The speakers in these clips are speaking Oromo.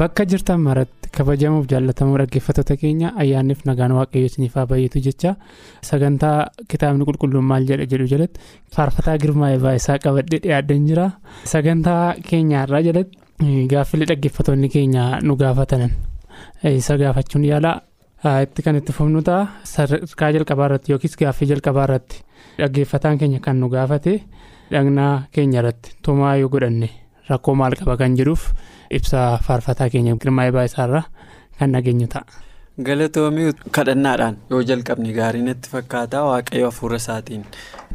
Bakka jirtan maratti kabajamuuf jaalatamuu dhaggeeffattoota keenya ayyaanniif nagaan waaqayyoo isiniif haa baay'atu jecha. Sagantaa kitaabni qulqulluun maal jedha jedhu jalatti faarfataa girmaa isaa qabadhee dhiyaadhan jira. Sagantaa keenyaarraa jalatti gaaffilee dhaggeeffattoonni keenya nu gaafatanan. Isa gaafachuun yaala. Itti kan itti fufnu ta'a. Sadarkaa jalqabaa irratti yookiis gaaffii jalqabaa irratti dhaggeeffataan keenya kan nu gaafate dhagnaa keenya irratti tumaa yoo godhanne rakkoo maal qaba kan jedhuuf. Ibsa faarfataa keenya girmaa isaarraa kan dhageenyu ta'a. galatoomii kadhannaadhaan yoo jalqabni gaarii natti fakkaata waaqayyo hafuura isaatiin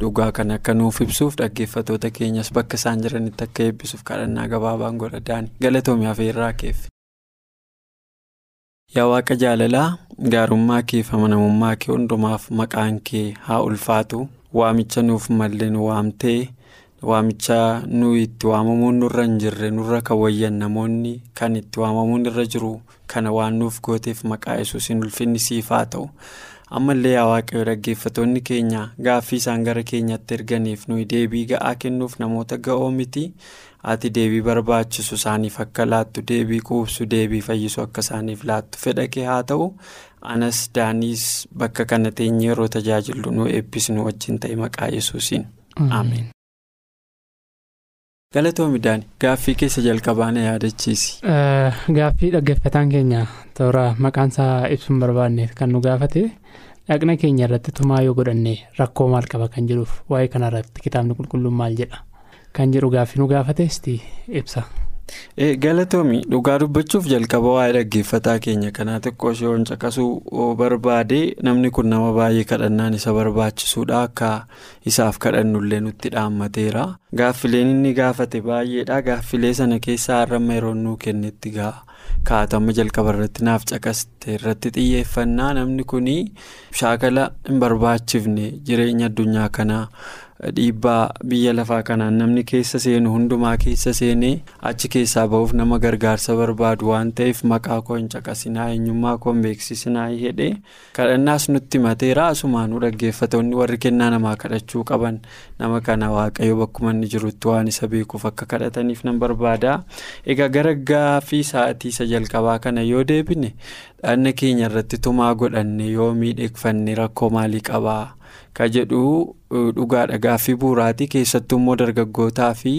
dhugaa kan akka nuuf ibsuuf dhaggeeffattoota keenyas bakka isaan jiranitti akka eebbisuuf kadhannaa gabaabaan godhadhaan galatoomii hafeerraa keef. yaa waaqa jaalalaa gaarummaa kee fi amanamummaa kee hundumaaf maqaan kee haa ulfaatu waamicha nuuf mallee nu waamtee. Waamicha nuyi itti waamamuun nurra hin jirre nurra kan wayyan namoonni kan itti waamamuun irra jiru kana waan nuuf gooteef maqaa yesuusin ulfinni siif haa ta'u. Ammallee yaa waaqayyo dhaggeeffattoonni keenya gaaffii isaan gara keenyatti erganiif nuyi deebii ga'aa kennuuf namoota ga'oo miti. Ati deebii barbaachisu isaaniif akka laattu deebii quubsu deebii fayyisu akka isaaniif laattu fedha kee haa ta'u. Anas daaniis bakka kana teenyee yeroo tajaajillu nu eebbisnu wajjin ta'e maqaa yesuusin. Ameen. Galatoomidhaan gaaffii keessa jalqabaa na yaadachiisi. Gaaffii dhaggeeffataan keenya toora maqaan isaa ibsuun barbaanne kan nu gaafate dhaqna keenya irratti tumaa yoo godhanne rakkoo maal qaba kan jedhuuf waa'ee kanarratti kitaabni qulqulluun maal jedha kan jedhu gaaffii nu gaafates ibsa. Galatoomii dhugaa dubbachuuf jalqaba waa'ee dhaggeeffataa keenya. Kanaa xiqqoo ishee caqasuu barbaade. Namni kun nama baay'ee kadhannaan isa barbaachisuudha. Akka isaaf kadhannullee nutti dhaammateera. Gaaffileen inni gaafate baay'eedha. Gaaffilee sana keessaa har'amma yeroo nuu kennetti gaa kaatama jalqaba irratti naaf caqaste irratti xiyyeeffannaa. Namni kun shaakala hin barbaachifne jireenya addunyaa kanaa. Dhiibbaa biyya lafaa kanaan namni keessa seenu hundumaa keessa seenee achi keessaa ba'uuf nama gargaarsa barbaadu waan ta'eef maqaa koo hin caqasinaa eenyummaa koo hin beeksisinaa jedhee kadhannaas nutti mateera asumaanuu dhaggeeffatoonni warri kennaa namaa kadhachuu qaban nama kana waaqayyo bakkuma inni jirutti waan isa beekuuf akka kadhataniif nan barbaada egaa gara gaaffii sa'aatii isa jalqabaa kana yoo deebine dhaqna keenya irratti tumaa godhanne yoo miidheegfanne rakkoo maalii qabaa. Ka jedhu dhugaadha gaaffii bu'uuraatii keessattuu immoo dargaggootaa fi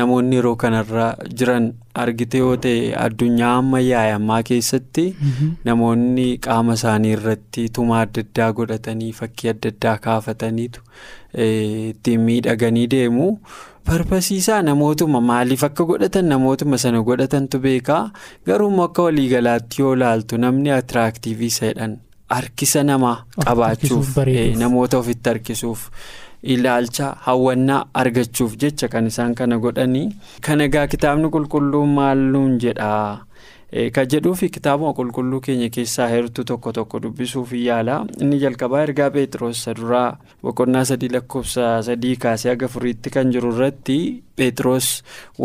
namoonni yeroo kanarra jiran argite yoo ta'e addunyaa ammayyaa ammaa keessatti namoonni qaama isaanii irratti tumaa adda addaa godhatanii fakkii adda addaa kaafataniitu ittiin miidhaganii deemu. Barbaasiisaa namootuma maaliif akka godhatan namootuma sana godhatantu beekaa garuu akka waliigalaatti yoo laaltu namni atiraaktiivii jedhan harkisa namaa qabaachuuf namoota ofitti harkisuuf ilaalcha hawwannaa argachuuf jecha kan isaan kana godhanii kan egaa kitaabni qulqulluu maal nuun jedhaa kan jedhuu fi kitaabuma qulqulluu keenya keessaa heertuu tokko tokko dubbisuuf yaala. Inni jalqabaa ergaa Pheexroos duraa boqonnaa sadii lakkoofsa sadii kaasee haga furiitti kan jiru irratti Pheexroos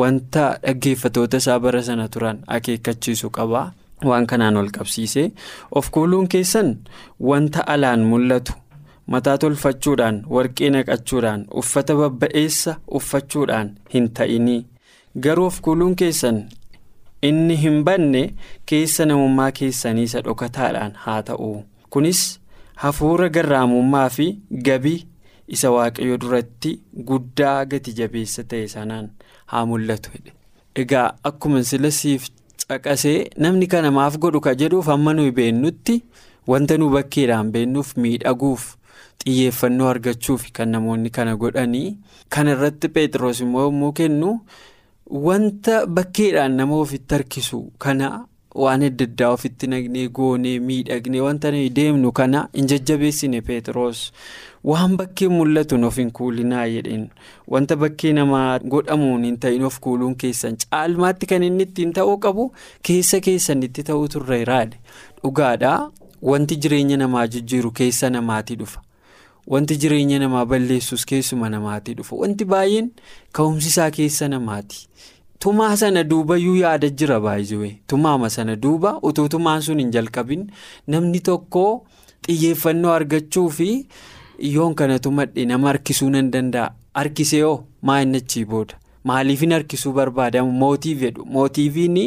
wanta dhaggeeffatoota isaa bara sana turan akeekkachiisu qaba. Waan kanaan ol qabsiise of kuuluun keessan wanta alaan mul'atu mataa tolfachuudhaan warqee naqachuudhaan uffata babba'eessa uffachuudhaan hin ta'inii garuu of kuuluun keessan inni hin banne keessa namummaa keessanii isa dhokataadhaan haa ta'u kunis hafuura garraamummaa fi gabii isa waaqayyo duratti guddaa gati jabeessa ta'e sanaan haa mul'atu egaa akkuma silasiif. Caqasee namni kana maaf godhu ka jedhuuf amma nuyi beennutti wanta nu bakkeedhaan beennuuf miidhaguuf xiyyeeffannoo argachuuf kan namoonni kana godhanii kana irratti Pheexroos immoo kennu wanta bakkeedhaan nama ofitti harkisu kana waan adda addaa ofitti nagnee goonee miidhagnee wanta nuyi deemnu kana hin jajjabeessine Pheexroos waan bakkee mul'atuun of hin kuulinaa jedheen wanta bakkee namaa godhamuun hin ta'in of kuuluun keessan caalmaatti kan inni ittiin ta'uu qabu keessa keessan itti ta'uu turre raadhe dhugaadhaa wanti jireenya namaa jijjiiru keessa namaatii dhufa. Wanti jireenya namaa balleessus keessuma namaatii dhufa. Wanti baay'een ka'umsisaa keessa namaati. Tumaa sana duubayyuu yaada jira baay'ee. Tumaama sana duuba utuu tumaan sun hin jalqabin namni tokko xiyyeeffannoo argachuu fi yoon kanatu madde nama harkisuu nan danda'a. Harkisee hoo maa inni achii booda? Maaliifin harkisuu barbaadamu mootiif jedhu mootiifiin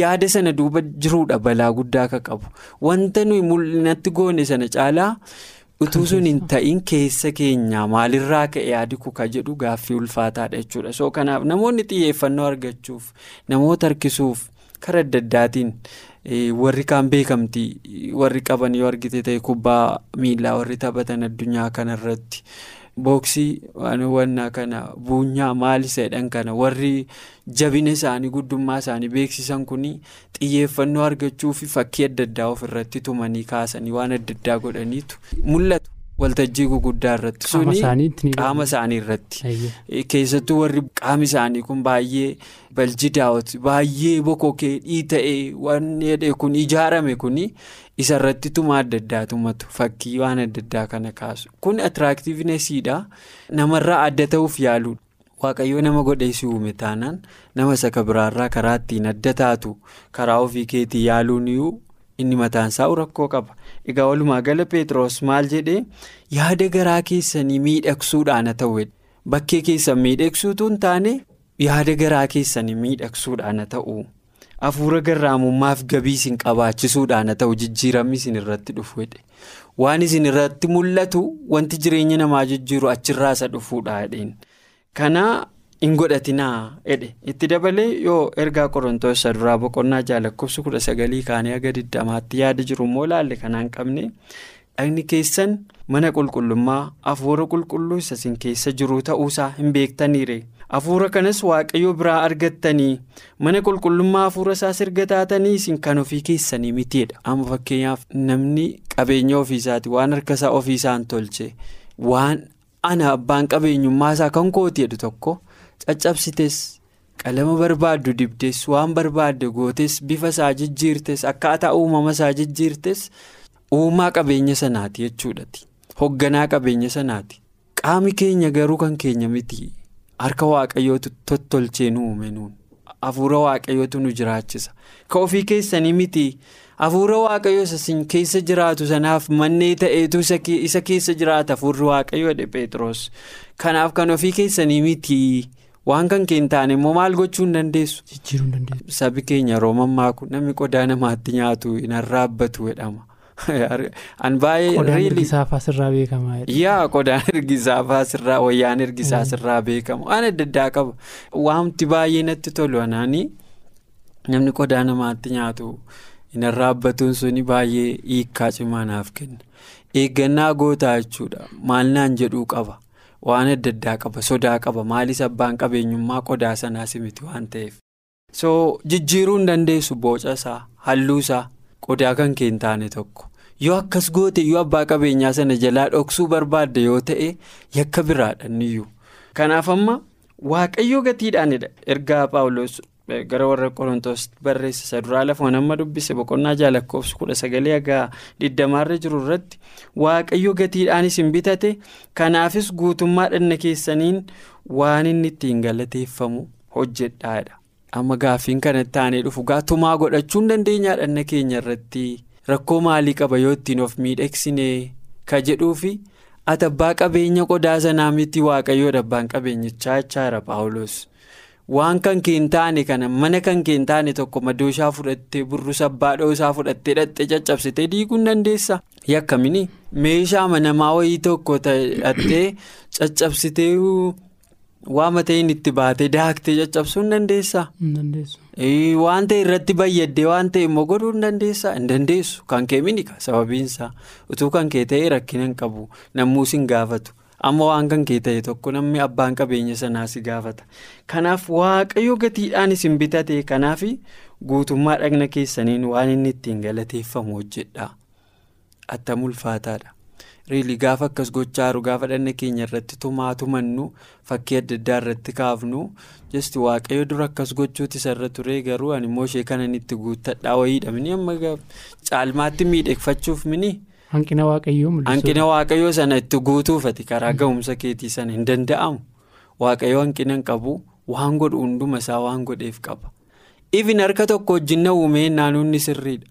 yaada sana duuba jiruudha balaa guddaa akka qabu. Wanta nuyi mul'inatti goone sana caalaa. Utuu sun hin ta'in keessa keenya maalirraa ka'e yaadi kuka jedhu gaaffii ulfaataadha jechuudha. So kanaaf namoonni xiyyeeffannoo argachuuf namoota harkisuuf karaa adda addaatiin warri kaan beekamtii warri qaban yoo argite ta'e kubbaa miilaa warri taphatan addunyaa kanarratti booksii wannaa kana buunyaa maalisa jedhan kana. Warri jabina isaanii guddummaa isaanii beeksisan kun xiyyeeffannoo argachuu fi fakkii adda addaa ofirratti tumanii kaasanii waan adda addaa godhaniitu. Mul'atu waltajjii guguddaa irratti. Suni qaama isaanii irratti. Keessattuu warri qaami isaanii kun baay'ee baljidaawoti baay'ee bokokee dhiita'ee waan jedhee kun ijaarame kun isarratti tumaa adda addaa tumatu. Fakkii waan adda addaa kana kaasu. Kun atiraaktiivnesiidha namarraa adda ta'uuf yaaluudha. Waaqayyoo nama godheessi uume taanaan nama isa biraarraa karaa ittiin adda taatu karaa ofii keetii yaaluun inni mataansaa rakkoo qaba. Egaa walumaa gala Pheexroos maal jedhee yaada garaa keessanii miidhagsuudhaan haa ta'u bakkee keessan miidhagsuutu hin taane yaada garaa keessanii miidhagsuudhaan haa ta'u. Hafuura garraamummaaf gabii isin qabaachisuudhaan haa ta'u jijjiiramni isin irratti dhufu waan isin irratti mul'atu wanti jireenya namaa jijjiiru achirraa isa dhufuudha jedheen. Hin godhatinaa jedhe. Itti dabalee yoo ergaa qorontoos duraa boqonnaa jaalakkobsu kudha sagalii kaanii aga diddamaatti yaada jiru immoo laalle kanaan qabne dhagni keessan mana qulqullummaa hafuura qulqulluu isa isin keessa jiru ta'uusaa hin beektaniire hafuura kanas waaqayyo biraa argattanii mana qulqullummaa hafuura isaas erga taatanii isin kan ofii keessanii mitiidha. Amma fakkeenyaaf namni qabeenya ofiisaati waan harkasaa ofiisaan tolche waan. ana abbaan qabeenyummaa isaa kan kooti jedhu tokko caccabsites qalama barbaaddu dibdes waan barbaadde gootes bifa isaa jijjiirtes akkaataa uumama isaa jijjiirtes uumaa qabeenya sanaati jechuudhaati hogganaa qabeenya sanaati. Qaami keenya garuu kan keenya miti. Harka waaqayyootu tottolchee nu uume nuun. Hafuura waaqayyootu nu jiraachisa. Ka ofii keessanii miti. hafuura waaqayyoo isin keessa jiraatu sanaaf mannee ta'eetu isa keessa jiraata. Hafuurri waaqayyoo jedhe Pheexroos kanaaf kan ofii keessanii miti waan kan keen taane immoo maal gochuu hin dandeessu. sabi keenya roomammaa kun namni qodaa namaatti nyaatu hin arraabbatu jedhama. an baay'ee qodaan ergisaafaa sirraa beekama. yaa qodaan ergisaafaa sirraa wayyaan ergisaa sirraa beekama waan adda addaa qaba waanti baay'ee natti tolu anaanii namni qodaa namaatti nyaatu. hin arraabbatuun suni baay'ee hiikkaa cimaa naaf kenna eeggannaa gootaa jechuudha maal naan jedhuu qaba waan adda addaa qaba sodaa qaba maalis abbaan qabeenyummaa qodaa sanaas miti waan ta'eef. so jijjiiruu hin dandeessu boca isaa halluu isaa qodaa kan keen taane tokko yoo akkas goote yoo abbaa qabeenyaa sana jalaa dhoksuu barbaadde yoo ta'e yakka biraadhanniyyuu kanaaf amma waaqayyoo gatiidhaanidha ergaa paawuloos. Gara warra qorontoos barreessa isa duraa lafoon amma dubbise boqonnaa jaalakkoofsu kudha sagalee hagaa diddamaarra jiru irratti waaqayyo gatiidhaan isin bitate kanaafis guutummaa dhanna keessaniin waan inni ittiin galateeffamu hojjedhaadha amma gaaffiin kanatti aanee dhufu gaatumaa godhachuu hin dandeenyaa dhanna keenya irratti rakkoo maalii qaba yoo ittiin of miidhagsine ka jedhuufi ati abbaa qabeenya qodaa sanaa miti waaqayyoodha abbaan qabeenyichaa jechaadha paawuloos. Waan kan keen taane kana mana kan keen taane tokko madooshaa fudhattee burrusa abbaa dhoosaa fudhattee dhattee caccabsitee diiguu hin dandeessa yakkamini meeshaa manamaa wayii tokko dhattee caccabsitee Waama ta'een itti baatee daaktee caccabsuu hin dandeessaa? Hin. Waan ta'e irratti bayyaddee waan ta'e immoo godhuu hin dandeessaa? Hin dandeessu. Kan kee miidhaga sababiinsaa utuu kan kee ta'e rakkina hin qabu nammuus hin gaafatu. Amma waan kan kee ta'e tokko namni abbaan qabeenya sanaa si gaafata. Kanaaf waaqayyo gatiidhaan isin bitate kanaaf guutummaa dhagna keessaniin waan inni ittiin galateeffamu hojjedha. Attam ulfaataadha. Riilii gaafa akkas gochaa gaafa dhagna keenya irratti tumaa tumannu fakkii adda addaa irratti kaafnu jesti waaqayyo dura akkas gochuuti isarra ture garuu ani immoo ishee kanan itti guuttadhaa wayiidha amma caalmaatti miidhagfachuuf mini. Hanqina waaqayyoo waaqayyoo sana itti guutuufati karaa ga'umsa keetii sana hin danda'amu. Waaqayyo hanqina hin qabu waan godhu hunduma isaa waan godheef qaba. Ifin harka tokko wajjin na uumee naannoon ni sirriidha.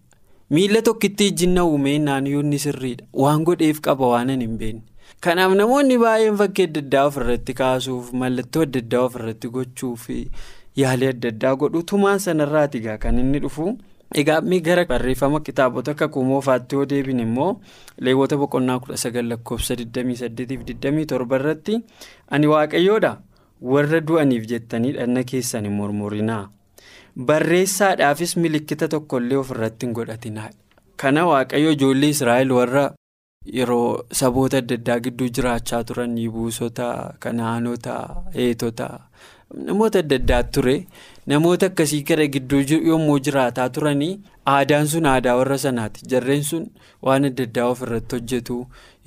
Miila tokkitti wajjin na uumee naannoon ni sirriidha. Waan godheef qaba waan hin beekne. Kanaaf namoonni baay'een fakkii adda addaa ofirratti kaasuuf mallattoo adda addaa ofirratti gochuuf yaalii adda addaa godhu tumaan sanarraati egaa kan inni dhufu. Egaa gara barreeffama kitaabota kakuu moofaatti yoo deebine immoo leewwota boqonnaa kudha sagal lakkoofsa 28-27 irratti ani waaqayyoodha warra du'aniif jettanii dhagna keessan hin murmurinaa barreessaadhaafis milikkita tokkollee ofirratti hin godhatinaa. Kana waaqayyo ijoollee israa'el warra yeroo saboota adda addaa gidduu jiraachaa turan yibuusota kanaanota heetota. Namoota adda addaa ture namoota akkasii gara gidduu yommuu jiraataa turanii aadaan sun aadaa warra sanaati jarreen sun waan adda addaa ofirratti hojjetu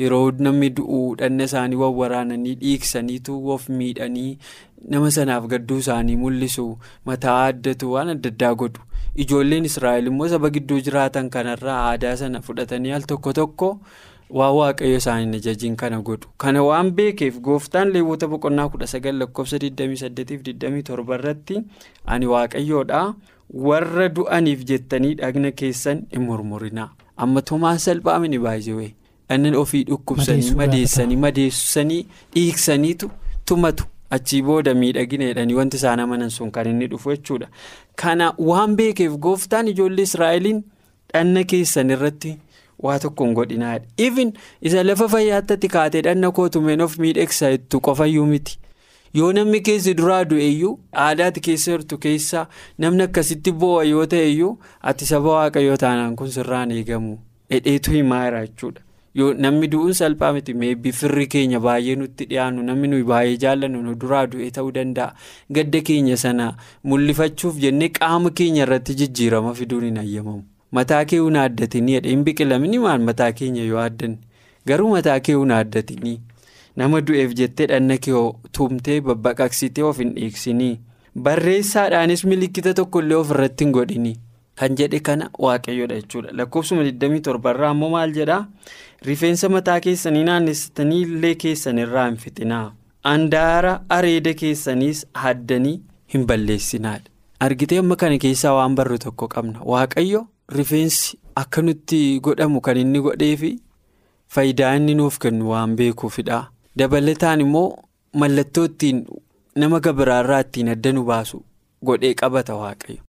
yeroo namni du'uu dhanna isaanii wawwaraananii dhiiksaniitu of miidhanii nama sanaaf gadduu isaanii mul'isu mataa addatu waan adda addaa godhu ijoolleen israa'el immoo saba gidduu jiraatan kanarraa aadaa sana fudhatanii al tokko tokko. Waan waaqayyo isaanii ajajiin kana godhu. Kana waan beekeef gooftaan leewwota boqonnaa kudha sagal lakkoofsa 28-27 irratti ani waaqayyoodha warra du'aniif jettanii dhagna keessan hin murmurinaa amma tumaan salphaamini baay'ee dhagna ofii dhukkubsanii madeessanii madeessanii dhiiksaniitu tumatu. Achii booda miidhagina jedhanii wanti isaan amanan sun kan inni dhufu jechuudha. Kana waan beekeef gooftaan ijoollee israa'eliin dhagna keessan irratti. Waa tokko hin godhinaadha even isa lafa fayyaatti kaatee dhanna kootumeen of miidhagsa ittu qofayyuu miti. Yoo namni keessi duraa du'eyyuu aadaati keessa jirtu keessaa namni akkasitti boo'a yoo ta'eyyuu ati saba waaqayyoo taanaan kun sirraan eegamu. Dhedheetu himaa jira jechuudha. Yoo namni du'uun salphaa miti meebbi firri keenya baay'ee nutti dhiyaannu namni nuyi baay'ee jaallannu nu duraa du'e ta'uu danda'a. Gadda keenya sana mul'ifachuuf jennee qaama keenya irratti jijjiirama fiduun hin ayyamamu. Mataa kee huna addatinii hin biqilamni maal mataa keenya yoo addanne garuu mataa kee huna addatinii nama du'eef jettee dhanna kee tumtee babbaqaqsitee of hin dhiigsinii barreessaadhaanis milikkita tokkollee of irratti hin godhinii. Kan jedhe kana waaqayyoodha jechuudha. Lakkoofsuma 27 irraa ammoo maal jedhaa? Rifeensa mataa keessanii naannessitanii illee keessan irraa hin fixinaa. Handaara areeda keessaniis haddanii hin balleessinaadha argitee amma kana keessaa waan barru tokko qabna. Waaqayyo. Rifeensi akka nutti godhamu kan inni godhee fi faayidaa inni nuuf kennu waan beekuufidha. Dabalataan immoo mallattoo ittiin nama gabiraarraa ittiin adda nu baasu godhee qabata waaqayyo.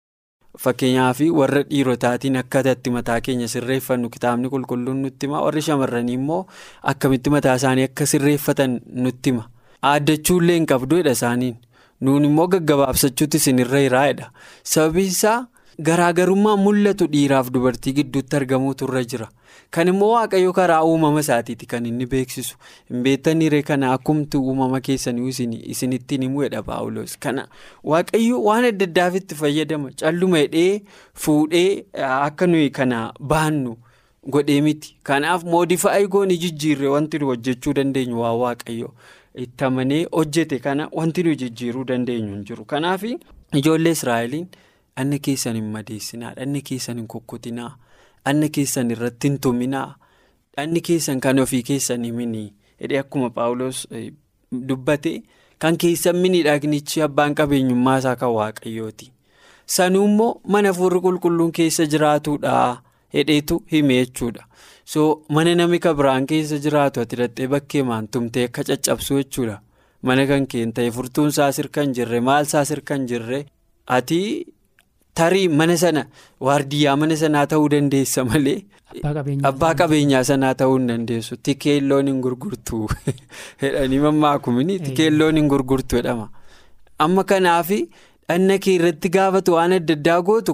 Fakkeenyaaf warra dhiirotaatiin akkatatti mataa keenya sirreeffannu kitaabni qulqulluun nutti hima warri shamarranii immoo akkamitti mataa isaanii akka sirreeffatan nutti hima. Aaddachuullee hin qabduudha isaaniin nuun immoo gaggabaabsachuutti isinirra jiraadha. Sababiin isaa. Garaagarummaa mul'atu dhiiraaf dubartii gidduutti argamuutu irra jira. Kan immoo waaqayyo karaa uumama isaatiiti kan inni beeksisu. Hin beektaniire kana akkumti uumama keessanii isinittiin himuudha Paawuloos. Kana waaqayyo waan adda addaaf itti fayyadama. Calluma hidhee fuudhee akka nuyi kana baannu godhee miti. Kanaaf moodifaayi gooni jijjiirree wanti nu hojjechuu dandeenyu waan waaqayyo itti amanee hojjete kana wanti nu jijjiiruu dandeenyu hin jiru. Kanaaf ijoollee Israa'eliin. Dhanna keessan hin madeessinaa, dhanna keessan hin kukkutinaa, dhanna keessan irratti hin tuminaa, dhanni keessan kan ofii keessan himinii. Hidhee akkuma Paawuloos dubbate kan keessan mini dhagnichi abbaan qabeenyummaa isaa kan waaqayyooti. Sanuu immoo mana hafuurri qulqulluun keessa jiraatudha hidheetu hime jechuudha. So mana namni kan biraan keessa jiraatu ati hidhattee bakkee maan tumtee akka caccabsu jechuudha. Mana kan keen ta'e furtuun isaa sirkan jirre maal isaa sirkan jirre ati. Tarii mana sana waardiyyaa mana sanaa ta'uu dandeessa malee. Abbaa qabeenyaa sanaa ta'uu hin dandeessu tikeelloon hin gurgurtu jedhanii mammaakumini tikeelloon hin gurgurtu jedhama amma kanaafi dhanna kee irratti gaafatu waan adda addaa gootu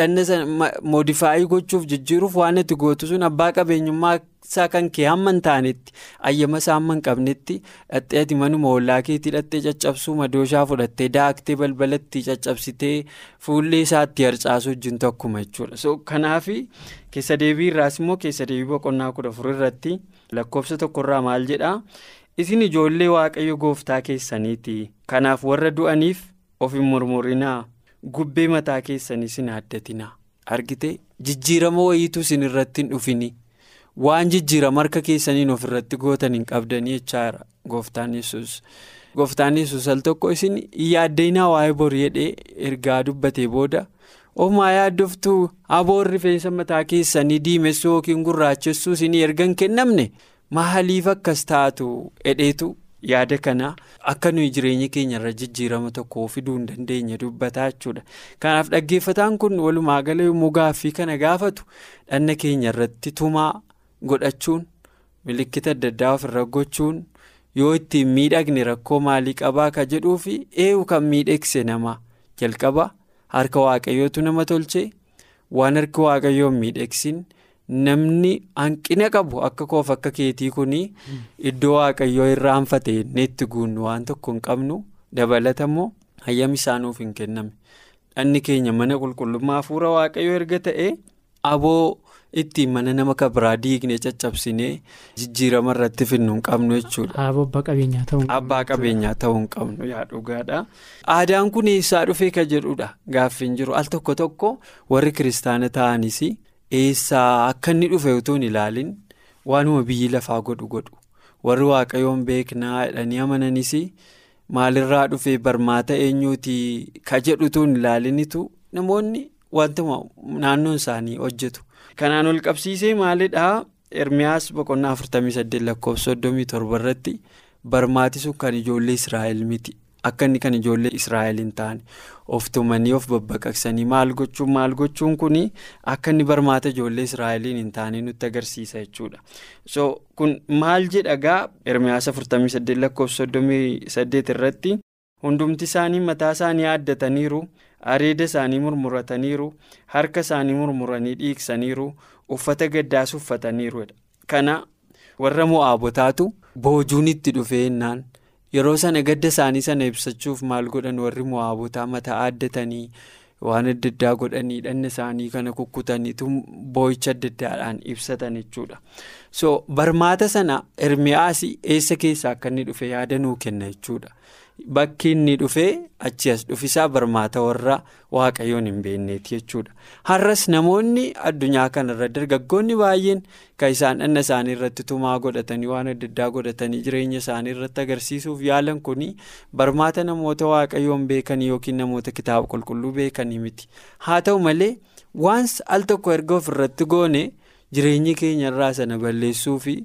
dhanna moodifaayii gochuuf jijjiiruuf waan itti gootu sun abbaa qabeenyummaa isaa kan kee hamma hin taanetti ayyama isaa hamma hin qabnetti dhattee ati manuma ollaa keetii dhattee caccabsuu madooshaa fudhattee daaktee balbalatti caccabsitee fuullee isaatti harcaasuu wajjin tokkuma jechuudha so kanaafi. keessa deebii irraas immoo keessa deebii boqonnaa kudha afur irratti lakkoofsa tokkorraa maal jedhaa isin ijoollee waaqayyo gooftaa keessaniiti kanaaf warra du'aniif of hin murmurinaa gubbee mataa keessanii sin addatinaa argite jijjiirama wayiitu isin irratti hin dhufini waan jijjiirama harka keessaniin of irratti gootan hin qabdanii jechaadha gooftaan yesus gooftaan yesus al tokko isin yaaddeenaa waa'ee borii jedhee ergaa dubbatee booda. Omaa yaaddoftuu aboon rifeensa mataa keessanii diimessuu yookiin gurraachessuu isinii erga hin kennamne? Maaliif akkas taatu hedheetu yaada kana akka nuyi jireenya keenya irra jijjiirama tokko fiduu hin dandeenye dubbataa jechuudha. Kanaaf dhaggeeffataan kun walumaa gala yommuu gaaffii kana gaafatu dhanna keenya irratti tumaa godhachuun milikkita adda addaa ofirra gochuun yoo ittiin miidhagne rakkoo maalii qabaa ka jedhuu fi eewu kan miidhagse nama jalqaba. Harka waaqayyootu nama tolchee waan harki waaqayyoon miidhagsin namni hanqina qabu akka koof akka keetii kuni iddoo waaqayyoo irraanfate itti guunnu waan tokko hin qabnu dabalata immoo hayyami isaanuuf hin kenname dhanni keenya mana qulqullummaa hafuura waaqayyoo erga ta'e aboo ittiin mana nama kabiraa diigne caccabsinee jijjiirama irratti finnu hin qabnu jechuudha. Abbaa qabeenyaa ta'uu hin qabnu yaa dhugaadha. Aadaan kun eessaa dhufee ka jedhudha gaaffiin jiru al tokko tokko warri kiristaana ta'anis eessaa akka inni dhufe utuu hin ilaalin waanuma biyyi lafaa godhu godhu. Warri waaqayyoon beeknaa jedhanii amananis maalirraa dhufee barmaata eenyuuti ka jedhu utuu hin ilaalinitu? Namoonni wantuma naannoon isaanii hojjetu. Kanaan ol qabsiisee maalidhaa? Ermiyaas boqonnaa 48 lakkoofsa 37 irratti barmaati sun kan ijoollee Israa'el miti akka inni kan ijoollee Israa'el hin taane of tumanii of babbaqaqsanii maal gochuun maal gochuun kuni akka inni barmaata ijoollee Israa'eliin hin taane nutti agarsiisa jechuudha. So kun maal jedhagaa Ermiyaas 48 lakkoofsa 38 irratti hundumti isaanii mataa isaanii haaddataniiru. areeda isaanii murmurataniiru harka isaanii murmuranii dhiigsaniiru uffata gaddaas uffataniiru kana warra mo'aabotaatu boojuun itti dhufeennaan yeroo sana gadda isaanii sana ibsachuuf maal godhan warri mo'aabotaa mataa haaddatanii waan adda addaa godhanii dhanna isaanii kana kukkutaniitu boo'icha adda addaadhaan ibsatan jechuudha so barmaata sana ermiyaas eessa keessaa akka inni dhufe yaada nuu kenna jechuudha. Bakki inni dhufee achi as dhufisaa barmaata warra waaqayyoon hin beekneeti jechuudha. Har'as namoonni addunyaa kanarra dargaggoonni baay'een kan isaan dhanna isaanii irratti tumaa godhatanii waan adda addaa godhatanii jireenya isaanii irratti agarsiisuuf yaalan kuni barmaata namoota waaqayyoon beekanii yookiin namoota kitaaba qulqulluu beekanii miti. Haa ta'u malee waan al tokko erga ofirratti goone jireenyi keenya irraa sana balleessuu fi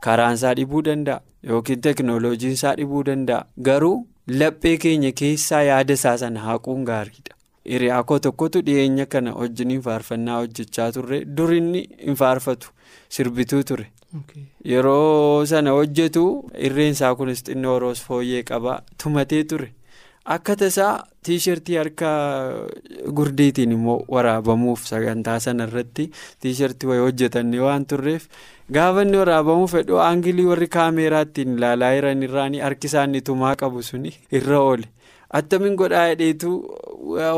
karaan isaa dhibuu danda'a yookiin teekinooloojiin isaa dhibuu danda'a garuu. Laphee keenya keessaa yaada isaa sana haquun gaariidha. Hiriyaa koo tokkotu dhiyeenya kana wajjin faarfannaa hojjechaa turre dur inni hin faarfatu sirbituu ture. Yeroo sana hojjetu irreen isaa kunis xinnoo roos fooyyee qaba tumatee ture. Akka tasaa tiishartii harka gurdiitiin immoo waraabamuuf sagantaa sana irratti tiishartii wayii hojjetannee waan turreef. Gaafa inni waraabamuu fedhu aangilii warri kaameeraa ittiin ilaalaa jiran irraan harki isaanii tumaa qabu suni irra oole. Attamiin godhaa hidheetu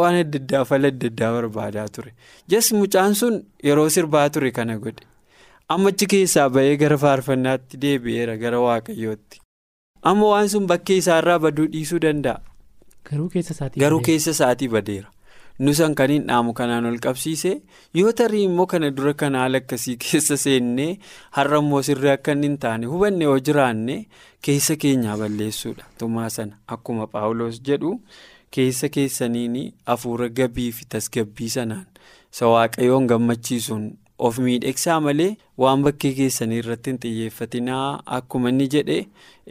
waan adda addaa fala adda addaa barbaadaa ture. Jas mucaan sun yeroo sirbaa ture kana godhe. Ammachi keessaa bahee gara faarfannaatti deebi'eera gara waaqayyootti. Amma waan sun bakkee isaarraa baduu dhiisuu danda'a. Garuu keessa isaatii badeera. nusan kan hin dhaamu kanaan ol qabsiise. Yoo tarii immoo kana dura kana haala akkasii keessa seennee har'a immoo sirrii akka inni hin taane hubanne yoo jiraanne keessa keenyaa balleessuudha. Tumaa sana akkuma paawuloos jedhu keessa keessaniin hafuura gabii fi tasgabbii sanaan. Isa waaqayyoon gammachiisuun of miidhagsaa malee waan bakkee keessanii irratti hin xiyyeeffatinaa akkuma inni jedhe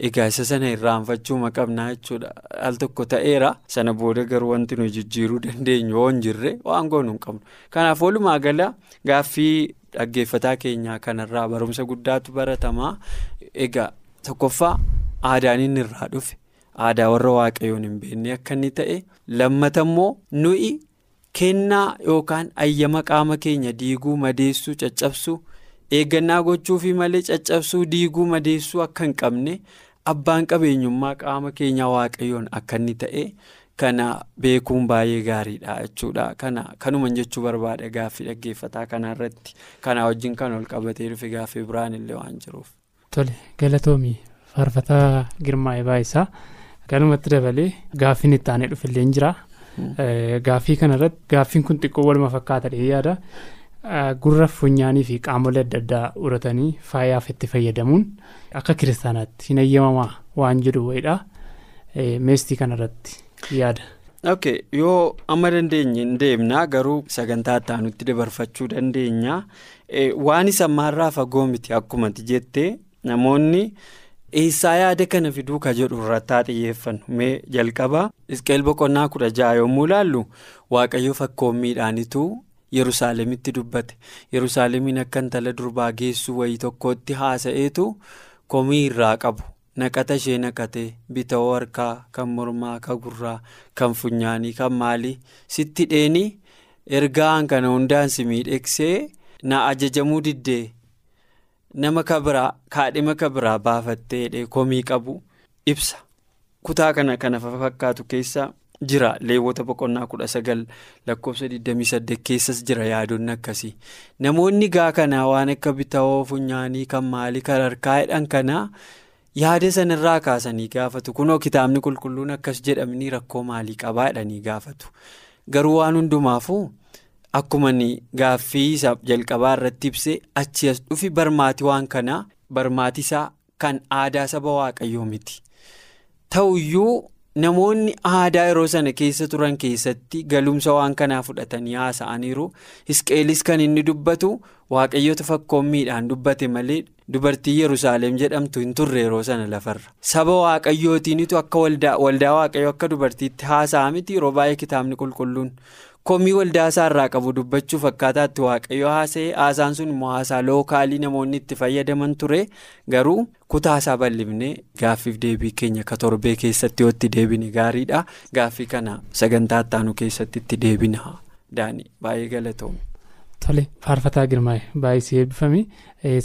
egaa isa sana irraanfachuu qabnaa jechuudha al tokko ta'eera sana booda garuu wanti nu jijjiiruu dandeenyu yoo hin jirre waan goonu hin qabnu kanaaf walumaa gala gaaffii dhaggeeffataa keenyaa kanarraa barumsa guddaatu baratamaa egaa tokkoffaa aadaan inni irraa dhufe aadaa warra waaqayyoon hin beekne akka inni ta'e lammata immoo nuyi. Kennaa yookaan ayyama qaama keenya diiguu madeessuu caccabsuu eeggannaa gochuufi malee caccabsuu diiguu madeessuu akka hin qabne abbaan qabeenyummaa qaama keenya waaqayyoon akka inni ta'e kana beekuun baay'ee gaariidha jechuudha kana kanuman jechuu barbaada gaaffii dhaggeeffataa kanarratti kana wajjin kan ol qabatee dhufe gaaffii biraan illee waan jiruuf. Tole galatoomii faarfataa girmaa'ee baay'isaa kanumatti dabalee gaaffiin itti aanee dhufillee jira. Gaaffii kanarratti gaaffiin kun xiqqoo waluma fakkaatadha yaada gurra funyaanii fi qaamolee adda addaa uratanii faayaaf itti fayyadamuun akka kiristaanaatti hin eeyyamamaa waan jedhu wayiidha meestii kanarratti yaada. ok yoo amma dandeenye hin deemna garuu sagantaa itti dabarfachuu dandeenya waan isa ammaarraa fagoo miti akkumatti jettee namoonni. Eessaa yaada kana fiduu ka jedhu irratti xiyyeeffannu. Mee jalqaba isqeel boqonnaa kudha jaha yommuu ilaallu waaqayyo fakkoommiidhaanitu yerusaalemitti dubbate. Yerusaalemiin akka intala durbaa geessuu wayii tokkotti haasa'eetu komii irraa qabu. Naqata ishee naqatee bitawoo harkaa kan mormaa kan gurraa kan funyaanii kan maalii. Sitti dheeni ergaan kana hundaan si miidhegsee na ajajamuu diddee. Nama kabiraa kaadhima kabiraa baafattee komii qabu ibsa. Kutaa kana kana fakkaatu keessa jira. Leewwota boqonnaa kudha sagal lakkoofsa 28 keessas jira yaadonni akkasii. Namoonni gaa kanaa waan akka bitawoo funyaanii kan maalii kan harkaa jedhan kanaa yaada sanarraa kaasanii gaafatu. Kunoo kitaabni qulqulluun akkas jedhamanii rakkoo maalii qabaa jedhanii gaafatu? Garuu waan hundumaafuu. Akkuma gaaffii isa jalqabaa irratti ibsee achi as dhufi barmaati waan kanaa barmaati isaa kan aadaa saba waaqayyoo miti. Ta'uyyuu namoonni aadaa yeroo sana keessa turan keessatti galumsa waan kanaa fudhatanii haasa'aniiru. Hisqeelis kan inni dubbatu waaqayyoota fakkoommiidhaan dubbate malee dubartii Yerusaalem jedhamtu hin turre yeroo sana lafarra. Saba waaqayyootiinitu akka waldaa waaqayyoo akka dubartiitti haasa'a miti yeroo baay'ee kitaabni qulqulluun. Komii waldaa isaa irraa qabu dubbachuuf akkaataatti waaqayyo haasa'e haasaan sun immoo haasaa lookaalii namoonni itti fayyadaman ture. Garuu kutaa isaa bal'ifnee gaaffiif deebii keenya ka torbee keessatti yoo itti deebine gaariidha. Gaaffii kana sagantaa ittaanu keessatti itti deebina daani baay'ee galatoomne. Tole faarfataa girmaa'e. Baay'isee eebbifame.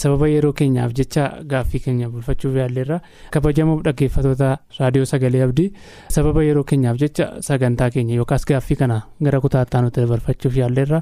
Sababa yeroo keenyaaf jecha gaaffii keenya bulfachuuf yaalleerra kabajamuuf dhaggeeffatoota raadiyoo sagalee abdii. Sababa yeroo keenyaaf jecha sagantaa keenya yookaas gaaffii kana gara kutaa ittaanutti dabarfachuuf yaalleerra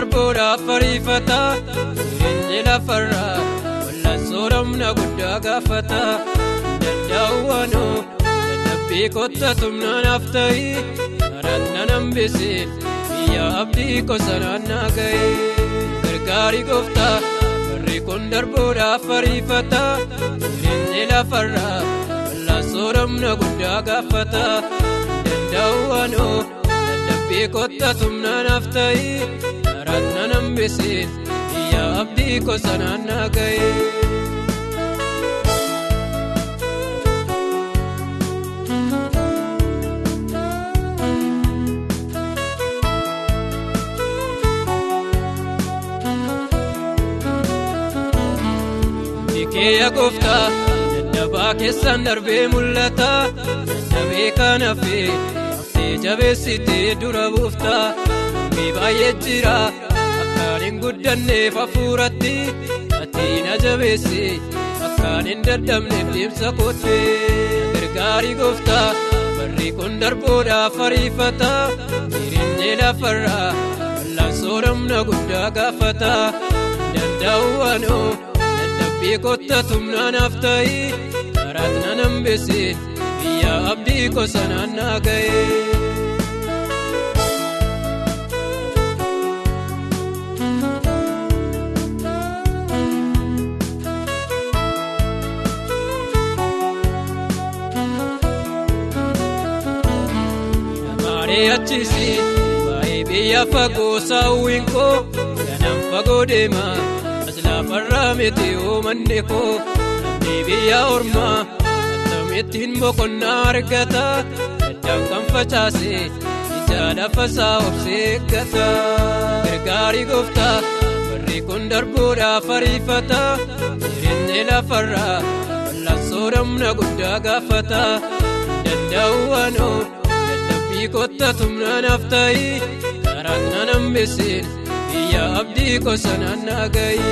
Darbuudhaaf ariifata jireenyi lafarraa wal'aansoo humna guddaa gaafata danda'uwaanoo dadhabbii kottatu naaf ta'i karaanna nambisee biyya abdii qosanaan naa ga'e gargaarii gooftaa barree kun darbuudhaaf ariifata jireenyi lafarraa wal'aansoo humna guddaa gaafata danda'uwaanoo. Beekota tumna nafta'i karaanna nambisee biyya abdii qosanaan naa ga'e. Keeyya gooftaa dadhabaa keessaan darbee mul'ata dadhabee kan hafee. Jabeessitee dura buuftaa Namni baay'ee jira akkaan hin guddanneef hafuuratti. Ati na jabeessi akkaan hin dadhabneef deemsa koottee Gargaarii gooftaa barri kun darbuudhaaf ariifata Jireenyi lafarraa bal'aan sooromna guddaa gaafata. Danda'u waanoo dadhabbii kottatu naanaaf ta'i. Karaat na nambeessi biyya abdii gosa naannaa ga'e. Mari'achiisi waa'ee biyya fagoo saawwiin koo ganaan fagoo deema as lafarraa miti uumanne koo namni biyya ormaa akkamittiin boqonnaa argata daddaan kan facaase ija lafa isaa obsee eeggata gargaarii gooftaa barri kun darbuudhaaf ariifata jireenyi lafarraa bal'aan sooromna guddaa gaafata danda'u waanoo. Ta'i karaat na nambeessin biyya abdii gosa naannaa ga'i.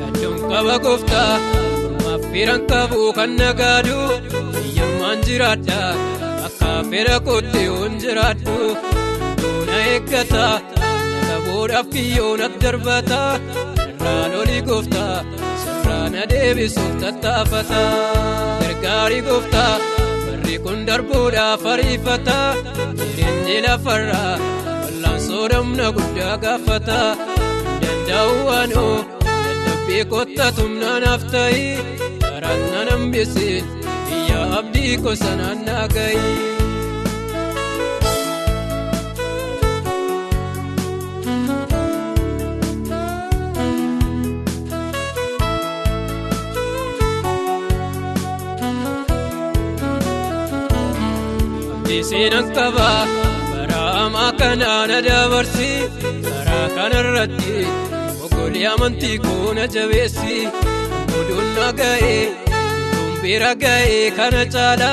Yaaddoon qaba gooftaa mormaaf firan qabu kan nagaadu biyyammaan jiraadha. Fedha kootti yoon jiraadhu duuna eeggata qabuudhaaf kiyyoon as darbata irraan olii gooftaa sirraan adeebisuuf tattaafata gargaarii gooftaa barri kun darbuudhaaf ariifata jireenyi lafarraa bal'aan sooromna guddaa gaafata danda'u waanoo dadhabbii kottatu naanaaf ta'i karaat na nambeessin biyya abdii gosa naannaa ga'i. Seenaan qaba bara hamaa kanaan dabarsi karaa kanarratti oggolii amantii koona jabeessi oduun naga'ee tumbira ga'ee kana caala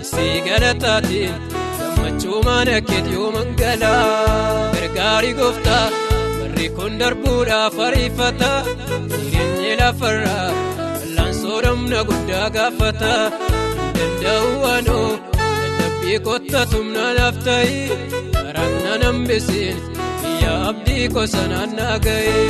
isii galataatiin gammachuu mana keetii mangalaa gargaarii gooftaa barri kun darbuudhaaf ariifata jireenyi lafarraa bal'aan sooromna guddaa gaafata danda'u waanoo. Abdii kottatu naanaaf ta'i karaat na nambeessin biyya abdii gosa naannaa ga'e.